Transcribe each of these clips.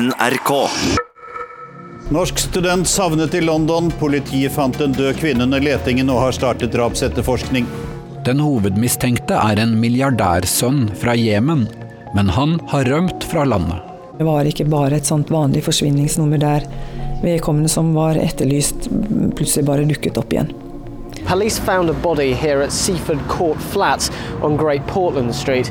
NRK. Norsk student savnet i London. Politiet fant en død kvinne under letingen og har startet drapsetterforskning. Den hovedmistenkte er en milliardærsønn fra Jemen, men han har rømt fra landet. Det var ikke bare et sånt vanlig forsvinningsnummer der vedkommende som var etterlyst, plutselig bare dukket opp igjen. Police found a body here at Seaford Court Flats on Great Portland Street.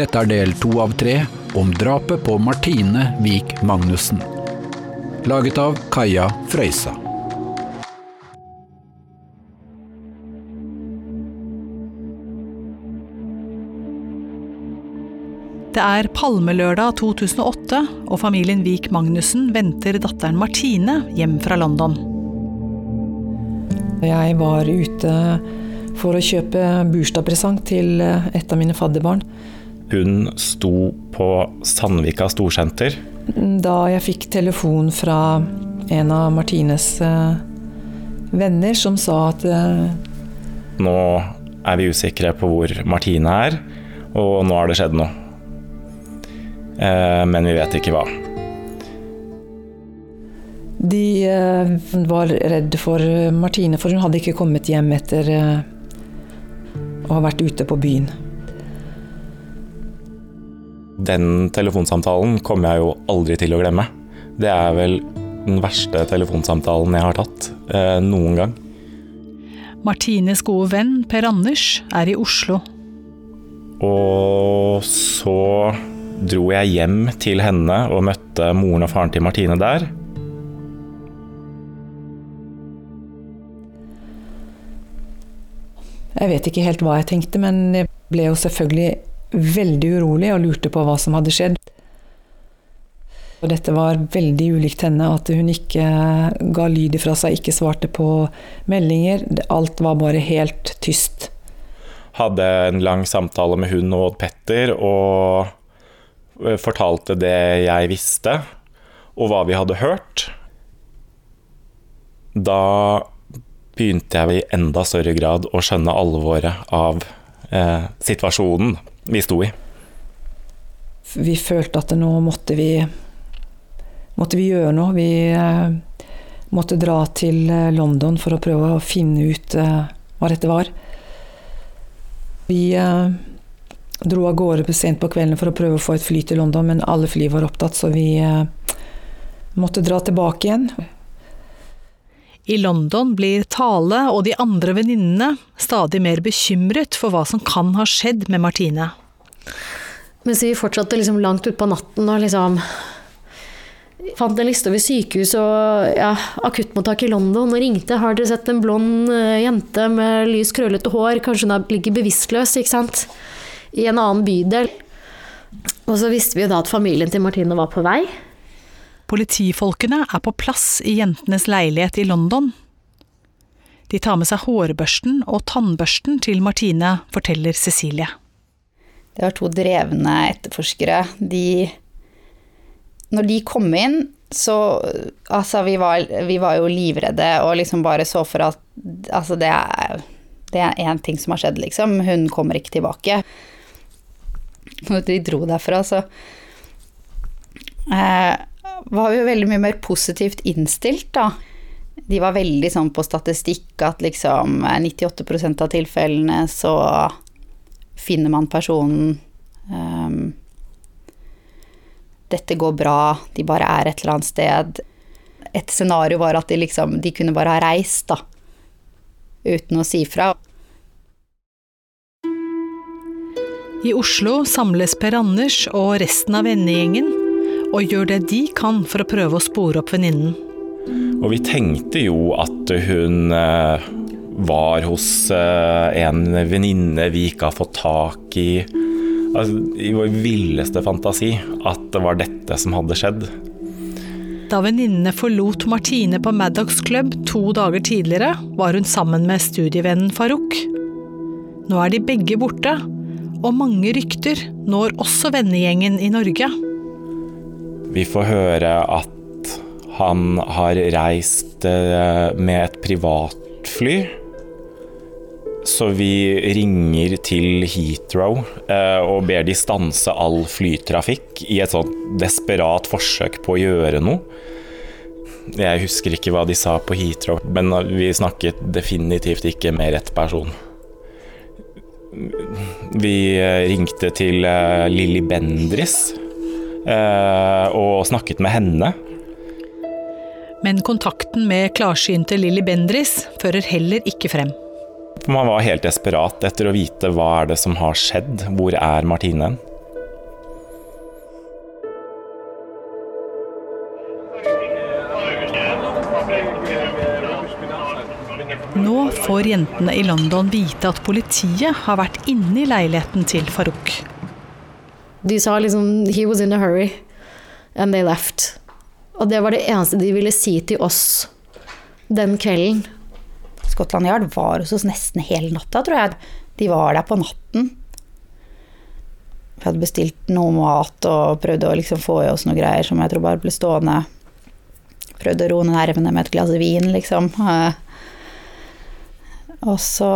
Dette er del to av tre om drapet på Martine Vik Magnussen. Laget av Kaja Frøysa. Det er palmelørdag 2008, og familien Vik Magnussen venter datteren Martine hjem fra London. Jeg var ute for å kjøpe bursdagspresang til et av mine fadderbarn. Hun sto på Sandvika storsenter. Da jeg fikk telefon fra en av Martines eh, venner som sa at eh, Nå er vi usikre på hvor Martine er, og nå har det skjedd noe. Eh, men vi vet ikke hva. De var redd for Martine, for hun hadde ikke kommet hjem etter å ha vært ute på byen. Den telefonsamtalen kommer jeg jo aldri til å glemme. Det er vel den verste telefonsamtalen jeg har tatt eh, noen gang. Martines gode venn Per Anders er i Oslo. Og så dro jeg hjem til henne og møtte moren og faren til Martine der. Jeg vet ikke helt hva jeg tenkte, men jeg ble jo selvfølgelig veldig urolig og lurte på hva som hadde skjedd. Og dette var veldig ulikt henne, at hun ikke ga lyd ifra seg, ikke svarte på meldinger. Alt var bare helt tyst. Hadde en lang samtale med hun og Petter og eh, fortalte det jeg visste, og hva vi hadde hørt. Da begynte jeg i enda større grad å skjønne alvoret av eh, situasjonen vi sto i. Vi følte at nå måtte vi, måtte vi gjøre noe. Vi eh, måtte dra til eh, London for å prøve å finne ut eh, hva dette var. Vi eh, dro av gårde sent på kvelden for å prøve å få et fly til London, men alle fly var opptatt, så vi eh, måtte dra tilbake igjen. I London blir Tale og de andre venninnene stadig mer bekymret for hva som kan ha skjedd med Martine. Mens vi fortsatte liksom langt utpå natten og liksom fant en liste over sykehus og ja, akuttmottak i London og ringte. Har dere sett en blond uh, jente med lys, krøllete hår? Kanskje hun ligger bevisstløs, ikke sant? I en annen bydel. Og så visste vi da at familien til Martine var på vei. Politifolkene er på plass i jentenes leilighet i London. De tar med seg hårbørsten og tannbørsten til Martine, forteller Cecilie. Det var to drevne etterforskere. De Når de kom inn, så Altså, vi var, vi var jo livredde og liksom bare så for at Altså, det er det er én ting som har skjedd, liksom. Hun kommer ikke tilbake. De dro derfra, så eh, var jo veldig mye mer positivt innstilt, da. De var veldig sånn på statistikk at liksom 98% av tilfellene så finner man personen um, Dette går bra, de bare er et eller annet sted. Et scenario var at de liksom De kunne bare ha reist, da. Uten å si fra. I Oslo samles Per Anders og resten av vennegjengen og gjør det de kan for å prøve å spore opp venninnen. Og vi tenkte jo at hun eh, var hos eh, en venninne vi ikke har fått tak i. Altså, I vår villeste fantasi at det var dette som hadde skjedd. Da venninnene forlot Martine på Maddox Club to dager tidligere, var hun sammen med studievennen Farouk. Nå er de begge borte, og mange rykter når også vennegjengen i Norge. Vi får høre at han har reist eh, med et privatfly Så vi ringer til Heathrow eh, og ber de stanse all flytrafikk i et sånt desperat forsøk på å gjøre noe. Jeg husker ikke hva de sa på Heathrow, men vi snakket definitivt ikke med rett person. Vi eh, ringte til eh, Lilly Bendris eh, og snakket med henne. Men kontakten med klarsynte Lilly Bendris fører heller ikke frem. Man var helt desperat etter å vite hva er det som har skjedd, hvor er Martine? Nå får jentene i London vite at politiet har vært inne i leiligheten til Farouk. De sa liksom 'he was in a hurry', and they left. Og det var det eneste de ville si til oss den kvelden. Scotland Yard var hos oss nesten hele natta, tror jeg. De var der på natten. Vi hadde bestilt noe mat og prøvde å liksom få i oss noe greier som jeg tror bare ble stående. Prøvde å roe nervene med et glass vin, liksom. Eh, Og så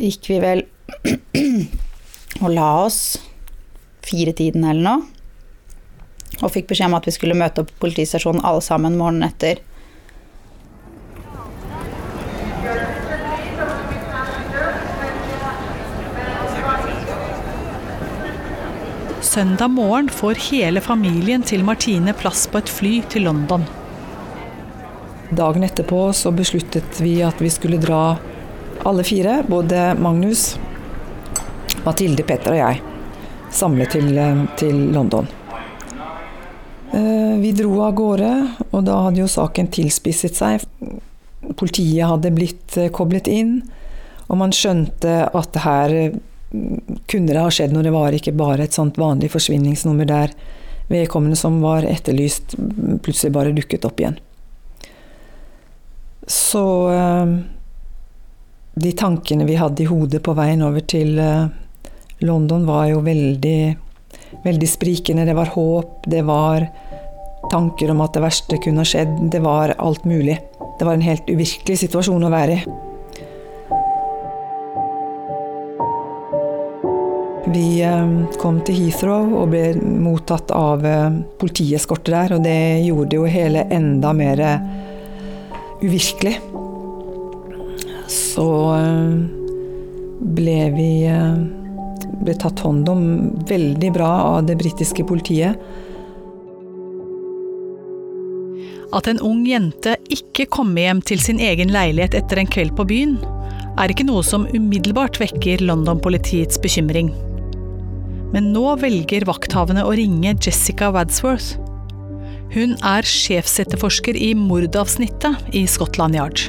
gikk vi vel og la oss fire-tiden eller noe. Og fikk beskjed om at vi skulle møte opp på politistasjonen alle sammen morgenen etter. Søndag morgen får hele familien til Martine plass på et fly til London. Dagen etterpå så besluttet vi at vi skulle dra alle fire, både Magnus, Mathilde, Petter og jeg, samlet til, til London. Eh, Vi dro av gårde, og da hadde jo saken tilspisset seg. Politiet hadde blitt eh, koblet inn, og man skjønte at her eh, kunne det ha skjedd når Det var ikke bare et sånt vanlig forsvinningsnummer der vedkommende som var etterlyst, plutselig bare dukket opp igjen. Så eh, de tankene vi hadde i hodet på veien over til eh, London, var jo veldig, veldig sprikende. Det var håp, det var tanker om at det verste kunne ha skjedd. Det var alt mulig. Det var en helt uvirkelig situasjon å være i. Vi eh, kom til Heathrow og ble mottatt av eh, politieskorte der, og det gjorde jo hele enda mer eh, uvirkelig. Så ble vi ble tatt hånd om veldig bra av det britiske politiet. At en ung jente ikke kommer hjem til sin egen leilighet etter en kveld på byen, er ikke noe som umiddelbart vekker London-politiets bekymring. Men nå velger vakthavende å ringe Jessica Wadsworth. Hun er sjefsetterforsker i mordavsnittet i Scotland Yard.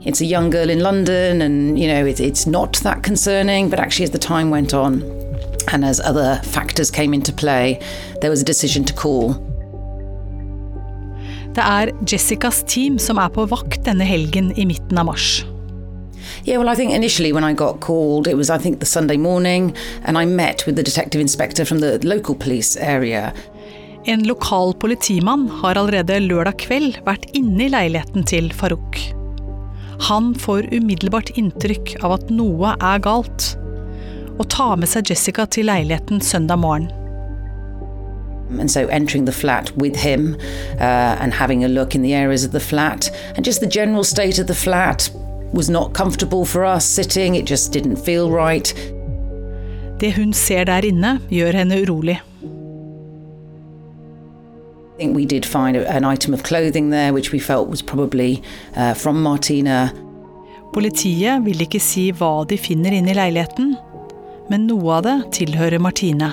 It's a young girl in London, and you know, it's, it's not that concerning, but actually, as the time went on and as other factors came into play, there was a decision to call. Det er Jessicas team som er på vakt denne helgen i midten av mars. Yeah, well, I think initially when I got called, it was, I think, the Sunday morning, and I met with the detective inspector from the local police area. En lokal politimann har allerede lørdag kveld vært inne i leiligheten til Farouk. Han får umiddelbart inntrykk av at noe er galt, og tar med seg Jessica til leiligheten søndag morgen. And so entering the flat with him uh, and having a look in the areas of the flat and just the general state of the flat was not comfortable for us sitting, it just didn't feel right. Det hun ser der inne, gjør henne urolig. I think we did find an item of clothing there which we felt was probably uh, from Martina. Politiet vil ikke si hva de finner inne i leiligheten, men noe av det tilhører Martine.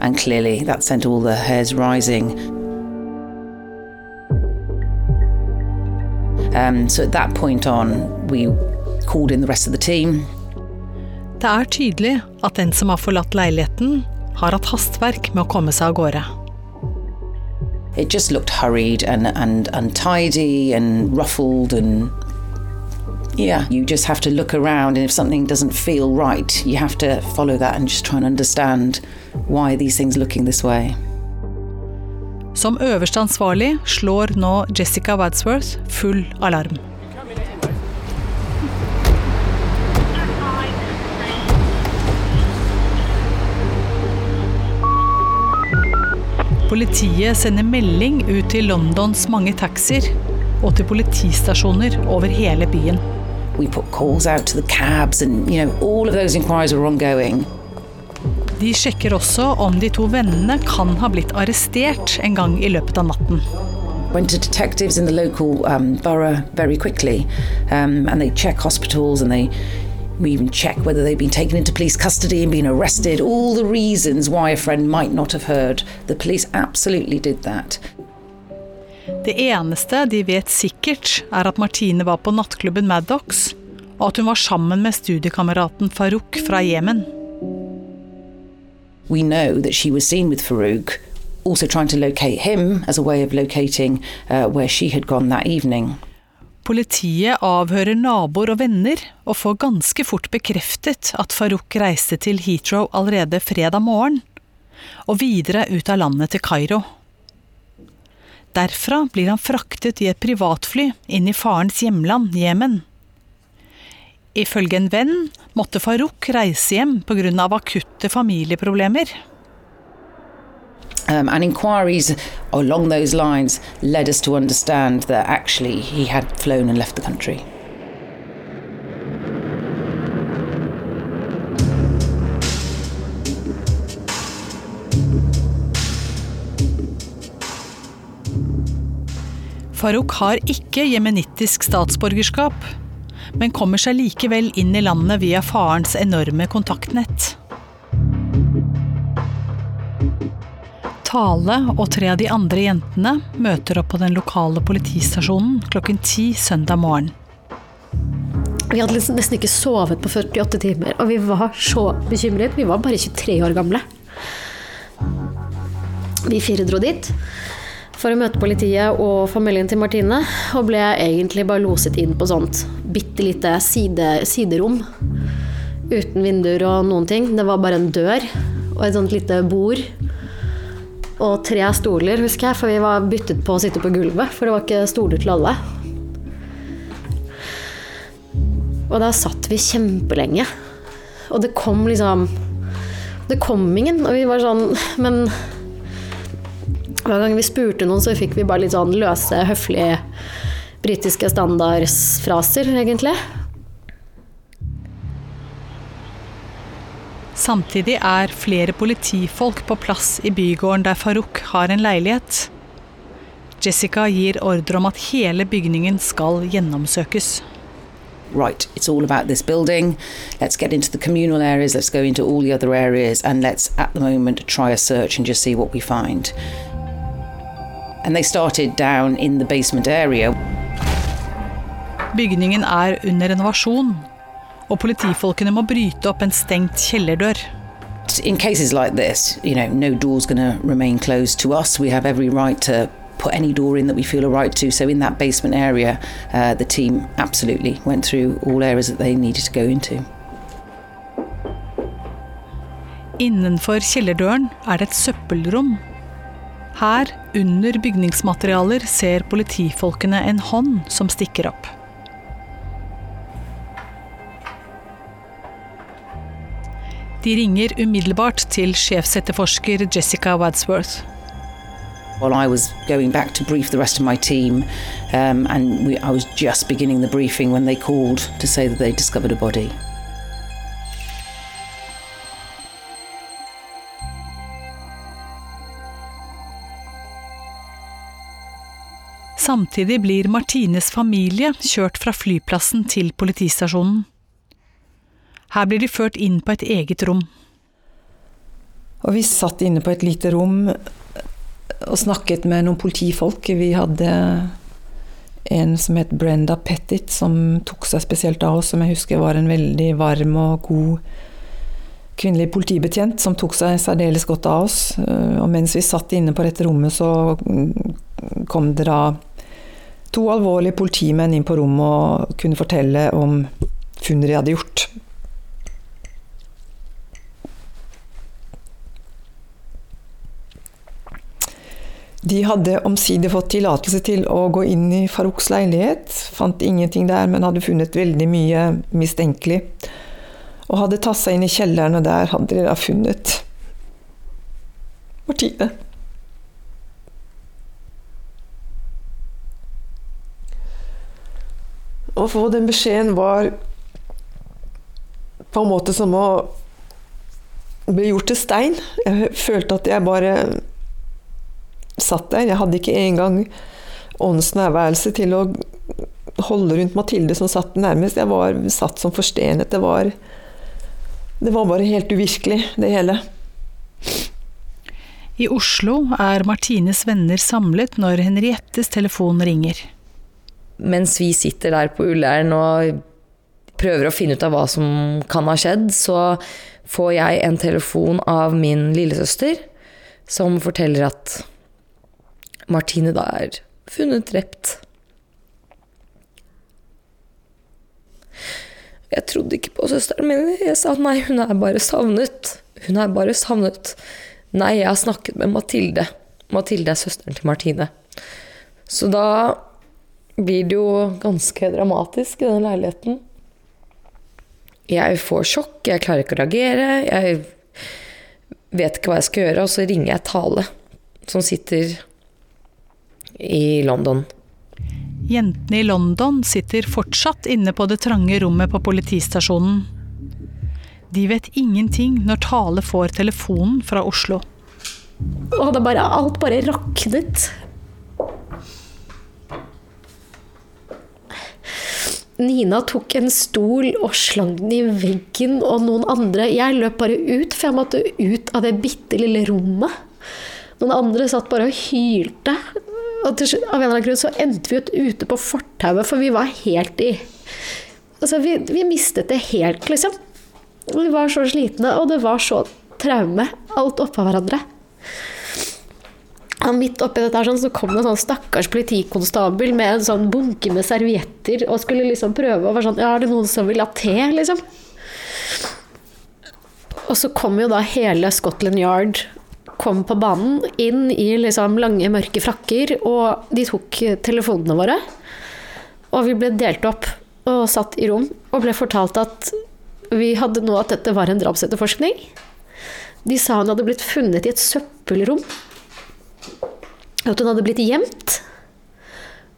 And clearly that sent all the hairs rising. Um, so at that point on, we called in the rest of the team. Det er tydelig at den som har forlatt leiligheten, har hatt hastverk med å komme seg av gårde. It just looked hurried and, and untidy and ruffled and yeah, you just have to look around and if something doesn't feel right, you have to follow that and just try and understand why these things looking this way. Som øverste ansvarlig slår nå Jessica Wadsworth full alarm. Politiet sender melding ut til Londons mange taxier og til politistasjoner over hele byen. We put calls out to the cabs, and you know, all. De sjekker også om de to vennene kan ha blitt arrestert en gang i løpet av natten. Went to detectives in the local um, borough very quickly, um, and they check hospitals and they we even check whether they've been taken into police custody and been arrested. All the reasons why a friend might not have heard. The police absolutely did that. Det eneste de vet sikkert, er at Martine var på nattklubben Maddox, og at hun var sammen med studiekameraten Farouk fra Jemen. We know that she was seen with Farouk, also trying to locate him as a way of locating uh, where she had gone that evening. Politiet avhører naboer og venner, og får ganske fort bekreftet at Farouk reiste til Heathrow allerede fredag morgen, og videre ut av landet til Kairo. Derfra blir han fraktet i et privatfly inn i farens hjemland, Jemen. Ifølge en venn måtte Farouk reise hjem pga. akutte familieproblemer. Um, and inquiries along those lines led us to understand that actually he had flown and left the country. Farouk har ikke jemenittisk statsborgerskap, men kommer seg likevel inn i landet via farens enorme kontaktnett. Tale og tre av de andre jentene møter opp på den lokale politistasjonen klokken ti søndag morgen. Vi hadde liksom nesten ikke sovet på 48 timer, og vi var så bekymret. Vi var bare 23 år gamle. Vi fire dro dit for å møte politiet og familien til Martine, og ble egentlig bare loset inn på sånt bitte lite side, siderom. Uten vinduer og noen ting. Det var bare en dør og et sånt lite bord. Og tre stoler, husker jeg, for vi var byttet på å sitte på gulvet. For det var ikke stoler til alle. Og da satt vi kjempelenge. Og det kom liksom Det kom ingen, og vi var sånn Men hver gang vi spurte noen, så fikk vi bare litt sånn løse, høflige britiske standardfraser, egentlig. Samtidig er flere politifolk på plass i bygården der Farouk har en leilighet. Jessica gir ordre om at hele bygningen skal gjennomsøkes. Right, it's all about this building. Let's get into the communal areas, let's go into all the other areas, and let's at the moment try a search and just see what we find. And they started down in the basement area. Bygningen er under renovasjon, og politifolkene må bryte opp en stengt kjellerdør. In cases like this, you know, no door's going to remain closed to us. We have every right to put any door in that we feel a right to. So in that basement area, uh, the team absolutely went through all areas that they needed to go into. Innenfor kjellerdøren er det et søppelrom. Her, under bygningsmaterialer, ser politifolkene en hånd som stikker opp. De ringer umiddelbart til sjefsetterforsker Jessica Wadsworth. While I was going back to brief the rest of my team, um, and we, I was just beginning the briefing when they called to say that they discovered a body. Samtidig blir Martines familie kjørt fra flyplassen til politistasjonen. Her blir de ført inn på et eget rom. Og vi satt inne på et lite rom og snakket med noen politifolk. Vi hadde en som het Brenda Pettit, som tok seg spesielt av oss, som jeg husker var en veldig varm og god kvinnelig politibetjent, som tok seg særdeles godt av oss. Og mens vi satt inne på dette rommet, så kom det da to alvorlige politimenn inn på rommet og kunne fortelle om funn de hadde gjort. De hadde omsider fått tillatelse til å gå inn i Farouks leilighet. Fant ingenting der, men hadde funnet veldig mye mistenkelig. Og hadde tatt seg inn i kjelleren, og der hadde de da funnet Martine. Å få den beskjeden var på en måte som å bli gjort til stein. Jeg følte at jeg bare satt der. Jeg hadde ikke engang åndsnærværelse til å holde rundt Mathilde som satt nærmest. Jeg var satt som forstenet. Det var, det var bare helt uvirkelig, det hele. I Oslo er Martines venner samlet når Henriettes telefon ringer. Mens vi sitter der på Ullern og prøver å finne ut av hva som kan ha skjedd, så får jeg en telefon av min lillesøster som forteller at Martine da er funnet drept. Jeg trodde ikke på søsteren min. Jeg sa nei, hun er bare savnet. Hun er bare savnet. Nei, jeg har snakket med Mathilde. Mathilde er søsteren til Martine. Så da blir det jo ganske dramatisk i den leiligheten. Jeg får sjokk, jeg klarer ikke å reagere. Jeg vet ikke hva jeg skal gjøre, og så ringer jeg Tale, som sitter i London. Jentene i London sitter fortsatt inne på det trange rommet på politistasjonen. De vet ingenting når Tale får telefonen fra Oslo. Og det bare, alt bare raknet. Nina tok en stol og slang den i veggen, og noen andre Jeg løp bare ut, for jeg måtte ut av det bitte lille rommet. Noen andre satt bare og hylte. Og til, av en eller annen grunn så endte vi ut ute på fortauet, for vi var helt i Altså, vi, vi mistet det helt, liksom. Vi var så slitne, og det var så traume. Alt oppå hverandre. Midt oppi dette her sånn, så kom det en sånn stakkars politikonstabel med en sånn bunke med servietter og skulle liksom prøve å være sånn Ja, er det noen som vil ha te, liksom? Og så kom jo da hele Scotland Yard kom på banen, inn i liksom lange, mørke frakker, og de tok telefonene våre. Og vi ble delt opp og satt i rom og ble fortalt at vi hadde nå at dette var en drapsetterforskning. De sa hun hadde blitt funnet i et søppelrom. At hun hadde blitt gjemt.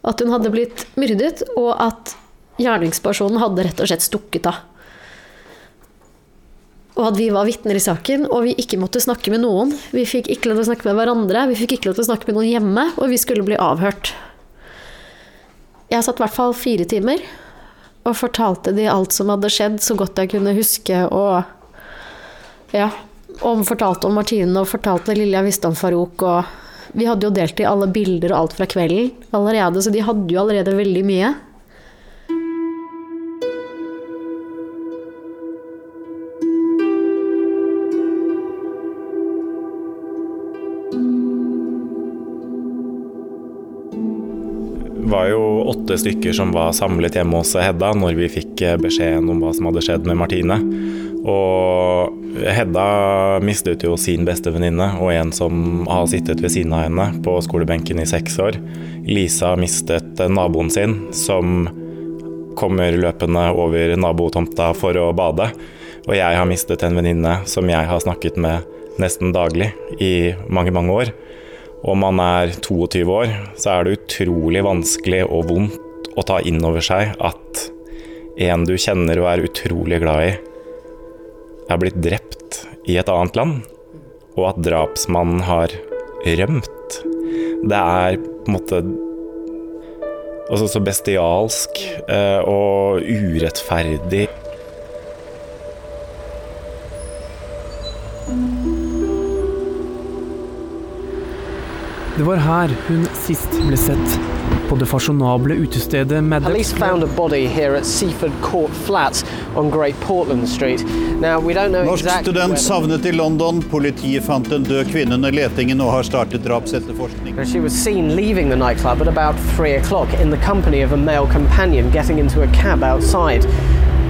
At hun hadde blitt myrdet, og at gjerningspersonen hadde rett og slett stukket av. Og at vi var vitner i saken, og vi ikke måtte snakke med noen. Vi fikk ikke lov til å snakke med hverandre, vi fikk ikke lov til å snakke med noen hjemme, og vi skulle bli avhørt. Jeg satt i hvert fall fire timer og fortalte de alt som hadde skjedd, så godt jeg kunne huske, og ja, og fortalte om Martine og fortalte det lille jeg visste om Farouk. Og vi hadde jo delt i alle bilder og alt fra kvelden allerede, så de hadde jo allerede veldig mye. Det var jo åtte stykker som var samlet hjemme hos Hedda når vi fikk beskjeden om hva som hadde skjedd med Martine. Og Hedda mistet jo sin beste venninne og en som har sittet ved siden av henne på skolebenken i seks år. Lisa mistet naboen sin, som kommer løpende over nabotomta for å bade. Og jeg har mistet en venninne som jeg har snakket med nesten daglig i mange, mange år. Om man er 22 år, så er det utrolig vanskelig og vondt å ta inn over seg at en du kjenner og er utrolig glad i, er blitt drept i et annet land, og at drapsmannen har rømt. Det er på en måte altså så bestialsk eh, og urettferdig. Det var her hun sist ble sett. På det fasjonable utestedet Maddox Police found a body here at Seaford Court Flats on Great Portland Street. Now, we don't know Norsk exactly student savnet i London. Politiet fant en død kvinne under letingen og har startet drapsetterforskning. She was seen leaving the nightclub at about three o'clock in the company of a male companion getting into a cab outside.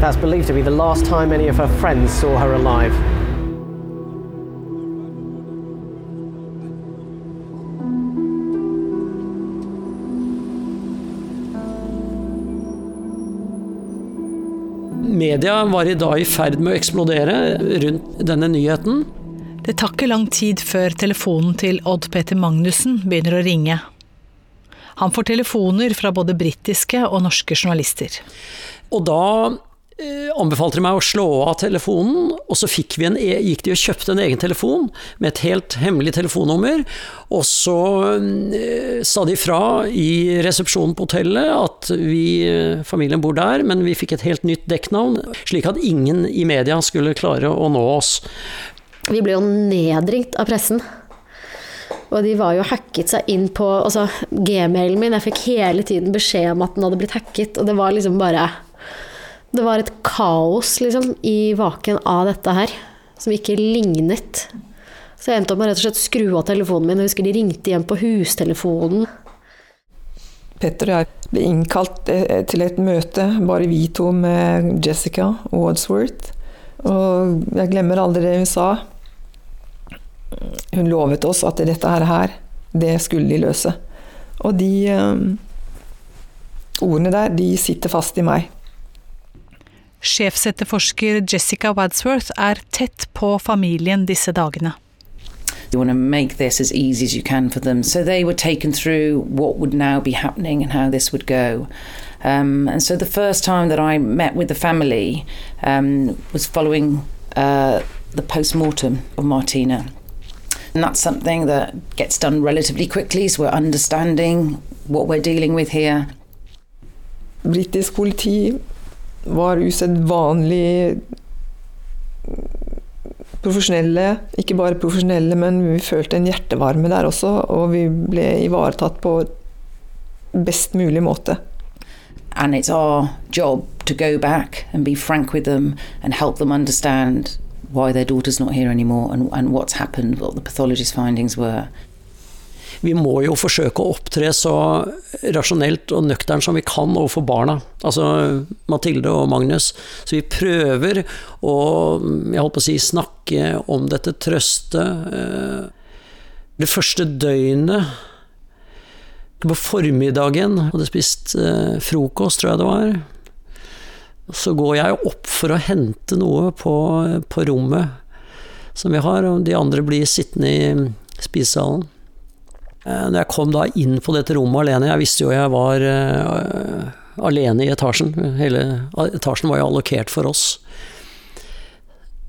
That's believed to be the last time any of her friends saw her alive. Media var i dag i ferd med å eksplodere rundt denne nyheten. Det tar ikke lang tid før telefonen til Odd Peter Magnussen begynner å ringe. Han får telefoner fra både britiske og norske journalister. Og da anbefalte de meg å slå av telefonen, og så en, e, gikk de og kjøpte en egen telefon med et helt hemmelig telefonnummer. Og så eh, sa de fra i resepsjonen på hotellet at vi, eh, familien bor der, men vi fikk et helt nytt dekknavn, slik at ingen i media skulle klare å nå oss. Vi ble jo nedringt av pressen. Og de var jo hacket seg inn på altså, gmailen min. Jeg fikk hele tiden beskjed om at den hadde blitt hacket, og det var liksom bare Det var et kaos, liksom, i vaken av dette her, som ikke lignet. Så jeg endte opp med rett og slett skru av telefonen min. Jeg husker de ringte hjem på hustelefonen. Petter og jeg ble innkalt eh, til et møte, bare vi to med Jessica Wadsworth. Og jeg glemmer aldri det hun sa. Hun lovet oss at dette her, det skulle de løse. Og de um, ordene der, de sitter fast i meg. Sjefsetterforsker Jessica Wadsworth er tett på familien disse dagene. You want to make this as easy as you can for them. So they were taken through what would now be happening and how this would go. Um, and so the first time that I met with the family um, was following uh, the post mortem of Martina. And that's something that gets done relatively quickly, so we're understanding what we're dealing with here. Britisk politi var usedvanlig profesjonelle. Ikke bare profesjonelle, men vi følte en hjertevarme der også, og vi ble ivaretatt på best mulig måte. And it's our job to go back and be frank with them and help them understand why their daughter's not here anymore and, and what's happened, what the pathologist's findings were. Vi må jo forsøke å opptre så rasjonelt og nøkternt som vi kan overfor barna, altså Mathilde og Magnus. Så vi prøver å jeg holdt på å si, snakke om dette, trøste. Det første døgnet på formiddagen hadde spist eh, frokost, tror jeg det var. Så går jeg opp for å hente noe på, på rommet som vi har, og de andre blir sittende i spisesalen. Eh, når jeg kom da inn på dette rommet alene, jeg visste jo jeg var uh, alene i etasjen, hele etasjen var jo allokert for oss,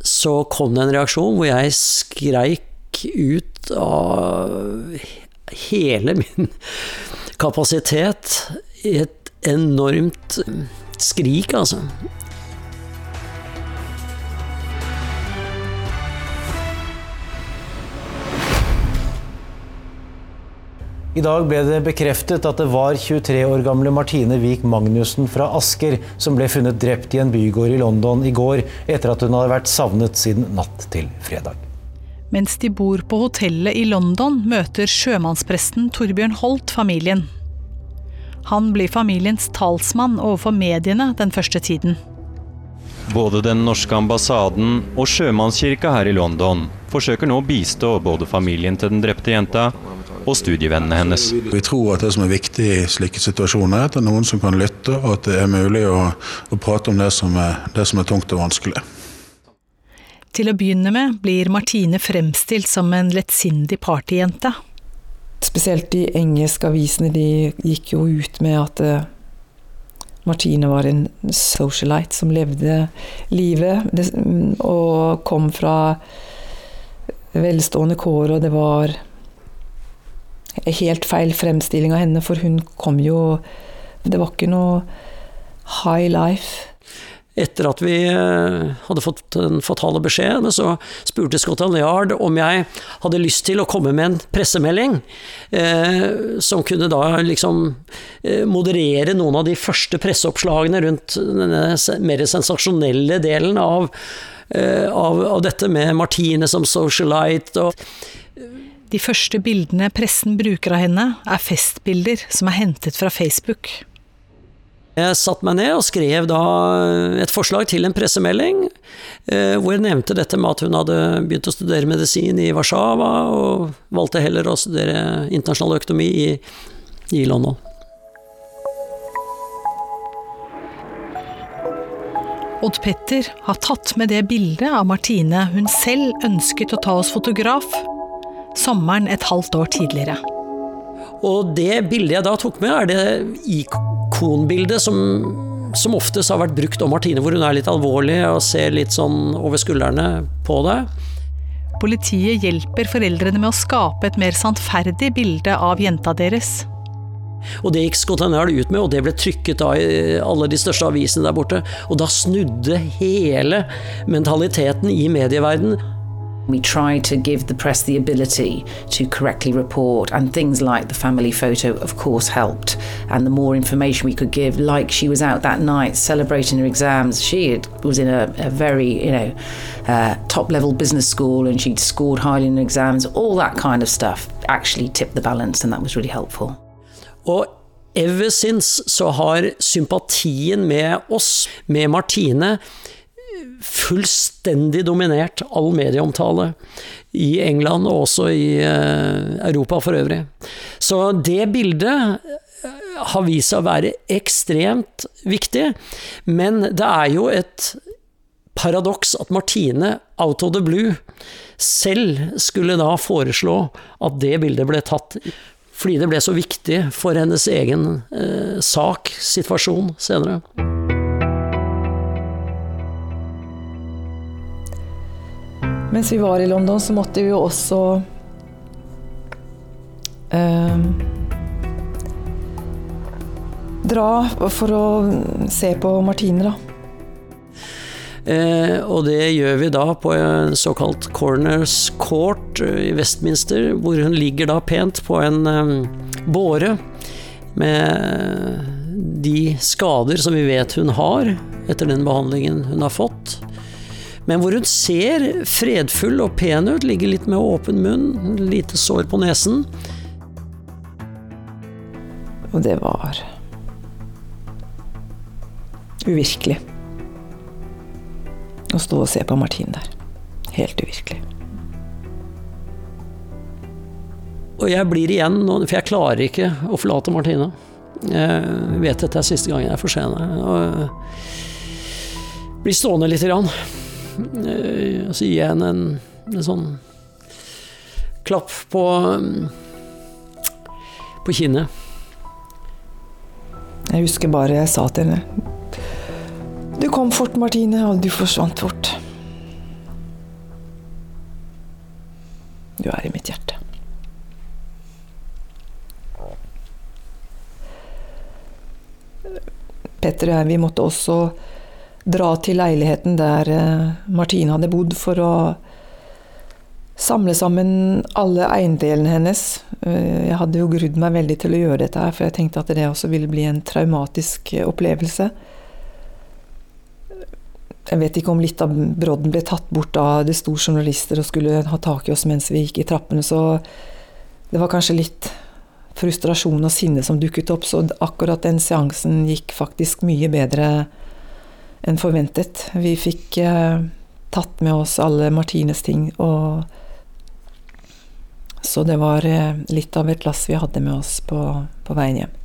så kom det en reaksjon hvor jeg skreik ut av hele min kapasitet i et enormt skrik, altså. I dag ble det bekreftet at det var 23 år gamle Martine Wiik Magnussen fra Asker som ble funnet drept i en bygård i London i går, etter at hun hadde vært savnet siden natt til fredag. Mens de bor på hotellet i London, møter sjømannspresten Torbjørn Holt familien. Han blir familiens talsmann overfor mediene den første tiden. Både den norske ambassaden og sjømannskirka her i London forsøker nå å bistå både familien til den drepte jenta og studievennene hennes. Vi tror at det som er viktig i slike situasjoner, er at det er noen som kan lytte, og at det er mulig å, å prate om det som, er, det som er tungt og vanskelig. Til å begynne med blir Martine fremstilt som en lettsindig partyjente. Spesielt de engelske avisene de gikk jo ut med at uh, Martine var en socialite som levde livet og kom fra velstående kår, og det var helt feil fremstilling av henne, for hun kom jo Det var ikke noe high life etter at vi eh, hadde fått den fatale beskjeden, så spurte Scotland Yard om jeg hadde lyst til å komme med en pressemelding eh, som kunne da liksom eh, moderere noen av de første presseoppslagene rundt denne mer sensasjonelle delen av, eh, av, av dette med Martine som socialite. og de første bildene pressen bruker av henne, er festbilder som er hentet fra Facebook. Jeg satte meg ned og skrev da et forslag til en pressemelding, eh, hvor jeg nevnte dette med at hun hadde begynt å studere medisin i Warszawa, og valgte heller å studere internasjonal økonomi i, i London. Odd Petter har tatt med det bildet av Martine hun selv ønsket å ta hos fotograf, sommeren et halvt år tidligere. Og det bildet jeg da tok med, er det ikonbildet som, som oftest har vært brukt om Martine, hvor hun er litt alvorlig og ser litt sånn over skuldrene på deg. Politiet hjelper foreldrene med å skape et mer sannferdig bilde av jenta deres. Og det gikk Scotland Yard ut med, og det ble trykket da i alle de største avisene der borte. Og da snudde hele mentaliteten i medieverdenen. We tried to give the press the ability to correctly report, and things like the family photo, of course, helped. And the more information we could give, like she was out that night celebrating her exams, she had, was in a, a very, you know, uh, top level business school and she'd scored highly in exams, all that kind of stuff actually tipped the balance, and that was really helpful. Og ever since så har sympatien med oss, med Martine, fullstendig dominert all medieomtale i England og også i Europa for øvrig. Så det bildet har vist seg å være ekstremt viktig, men det er jo et paradoks at Martine, out of the blue, selv skulle da foreslå at det bildet ble tatt. Fordi det ble så viktig for hennes egen eh, sak, situasjon, senere. Mens vi var i London, så måtte vi jo også eh, dra for å se på Martine, da. Eh, og det gjør vi da på en såkalt Corners Court i Westminster, hvor hun ligger da pent på en eh, båre med de skader som vi vet hun har etter den behandlingen hun har fått. Men hvor hun ser fredfull og pen ut, ligger litt med åpen munn, lite sår på nesen. Og det var uvirkelig å stå og se på Martin der. Helt uvirkelig. Og jeg blir igjen nå, for jeg klarer ikke å forlate Martine. Jeg vet dette er siste gangen jeg får se henne. Blir stående lite grann. Og så gir jeg henne en, en sånn klapp på på kinnet. Jeg husker bare jeg sa til henne Du kom fort, Martine, og du forsvant fort. Du er i mitt hjerte. Petter og jeg, vi måtte også dra til leiligheten der Martine hadde bodd, for å samle sammen alle eiendelene hennes. Jeg hadde jo grudd meg veldig til å gjøre dette her, for jeg tenkte at det også ville bli en traumatisk opplevelse. Jeg vet ikke om litt av brodden ble tatt bort da det sto journalister og skulle ha tak i oss mens vi gikk i trappene, så det var kanskje litt frustrasjon og sinne som dukket opp, så akkurat den seansen gikk faktisk mye bedre enn forventet. Vi fikk eh, tatt med oss alle Martines ting, og så det var eh, litt av et lass vi hadde med oss på, på veien hjem.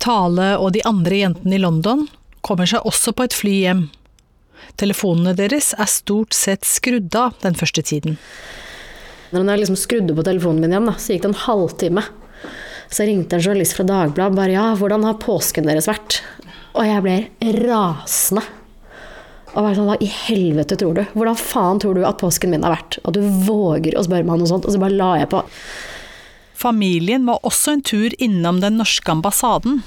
Tale og de andre jentene i London kommer seg også på et fly hjem. Telefonene deres er stort sett skrudd av den første tiden. Når jeg liksom skrudde på telefonen min igjen, da, så gikk det en halvtime. Så ringte en journalist fra Dagbladet bare ja, hvordan har påsken deres vært? Og jeg ble rasende. Og bare sånn, hva i helvete tror du? Hvordan faen tror du at påsken min har vært? At du våger å spørre meg noe sånt? Og så bare la jeg på. Familien var også en tur innom den norske ambassaden.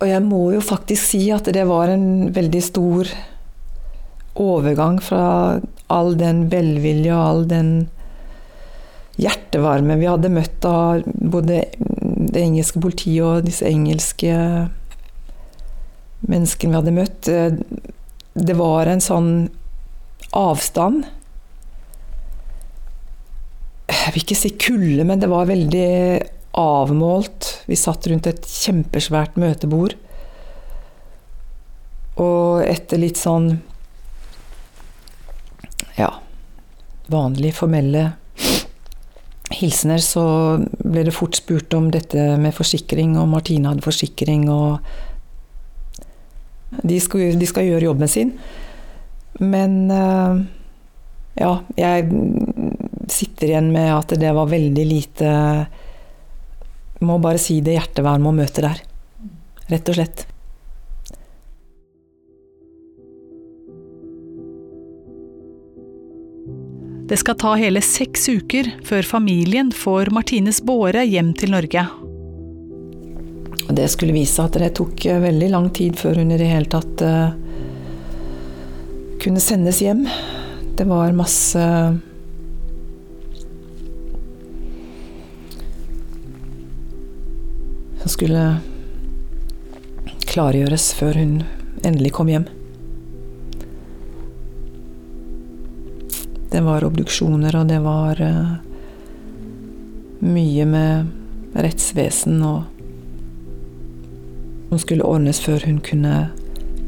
Og jeg må jo faktisk si at det var en veldig stor overgang fra all den velvilje og all den hjertevarme vi hadde møtt av både det engelske politiet og disse engelske menneskene vi hadde møtt. Det var en sånn avstand. Jeg vil ikke si kulde, men det var veldig avmålt. Vi satt rundt et kjempesvært møtebord. Og etter litt sånn ja vanlig formelle hilsener, så ble det fort spurt om dette med forsikring, og Martine hadde forsikring, og de skal, de skal gjøre jobben sin. Men ja, jeg sitter igjen med at det var veldig lite Må bare si det hjertevern å møte der. Rett og slett. Det skal ta hele seks uker før familien får Martines båre hjem til Norge. Det skulle vise at det tok eh, veldig lang tid før hun i det hele tatt uh, kunne sendes hjem. Det var masse Som skulle klargjøres før hun endelig kom hjem. Det var obduksjoner, og det var uh, mye med rettsvesen og Som skulle ordnes før hun kunne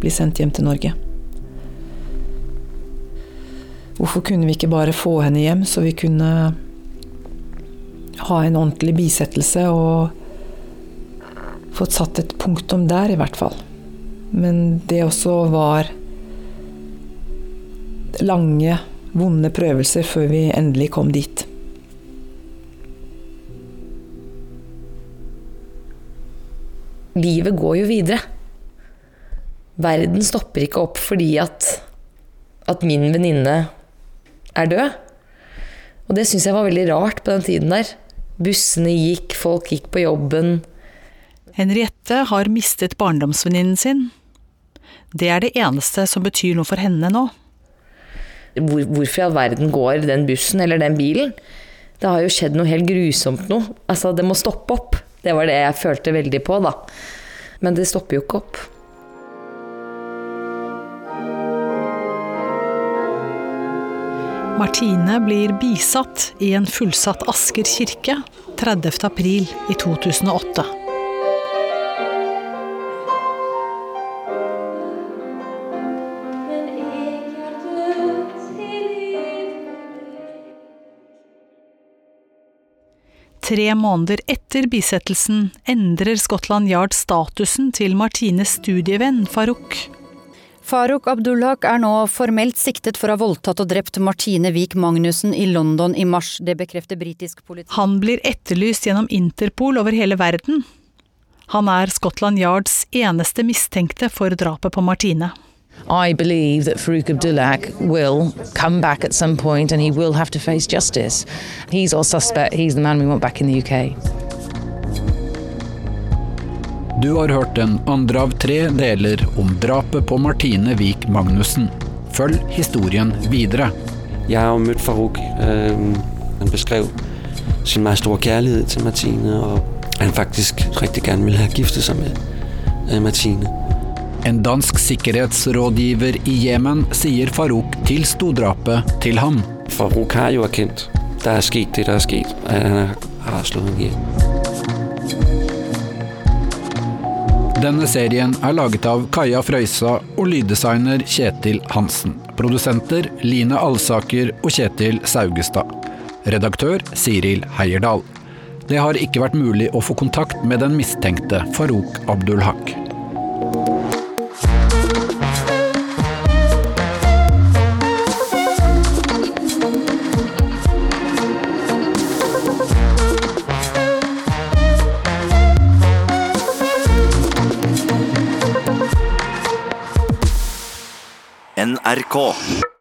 bli sendt hjem til Norge. Hvorfor kunne vi ikke bare få henne hjem, så vi kunne ha en ordentlig bisettelse og fått satt et punktum der, i hvert fall. Men det også var lange vonde prøvelser før vi endelig kom dit. Livet går jo videre. Verden stopper ikke opp fordi at, at min venninne er død. Og det syns jeg var veldig rart på den tiden der. Bussene gikk, folk gikk på jobben. Henriette har mistet barndomsvenninnen sin. Det er det eneste som betyr noe for henne nå. Hvor, hvorfor i all verden går den bussen eller den bilen? Det har jo skjedd noe helt grusomt nå. Altså, det må stoppe opp. Det var det jeg følte veldig på, da. Men det stopper jo ikke opp. Martine blir bisatt i en fullsatt Asker kirke 30. april i 2008. Tre måneder etter bisettelsen endrer Scotland Yard statusen til Martines studievenn Farouk. Farouk Abdullah er nå formelt siktet for å ha voldtatt og drept Martine Wiik Magnussen i London i mars. Det bekrefter britisk politi. Han blir etterlyst gjennom Interpol over hele verden. Han er Scotland Yards eneste mistenkte for drapet på Martine. I believe that Farouk Abdullak will come back at some point and he will have to face justice. He's our suspect, he's the man we want back in the UK. Du har hørt den andre av tre deler om drapet på Martine Wiik Magnussen. Følg historien videre. Jeg har jo møtt Farouk. Øh, han beskrev sin meget store kjærlighet til Martine, og han faktisk rigtig gerne ville have giftet seg med øh, Martine. En dansk sikkerhetsrådgiver i Jemen sier Farouk tilsto drapet til ham. Farouk har jo erkjent. Det er skjedd det, der er skjedd. Han har slått ham ihjel. Denne serien er laget av Kaja Frøysa og lyddesigner Kjetil Hansen. Produsenter Line Alsaker og Kjetil Saugestad. Redaktør Siril Heierdal. Det har ikke vært mulig å få kontakt med den mistenkte Farouk Abdulhak. NRK.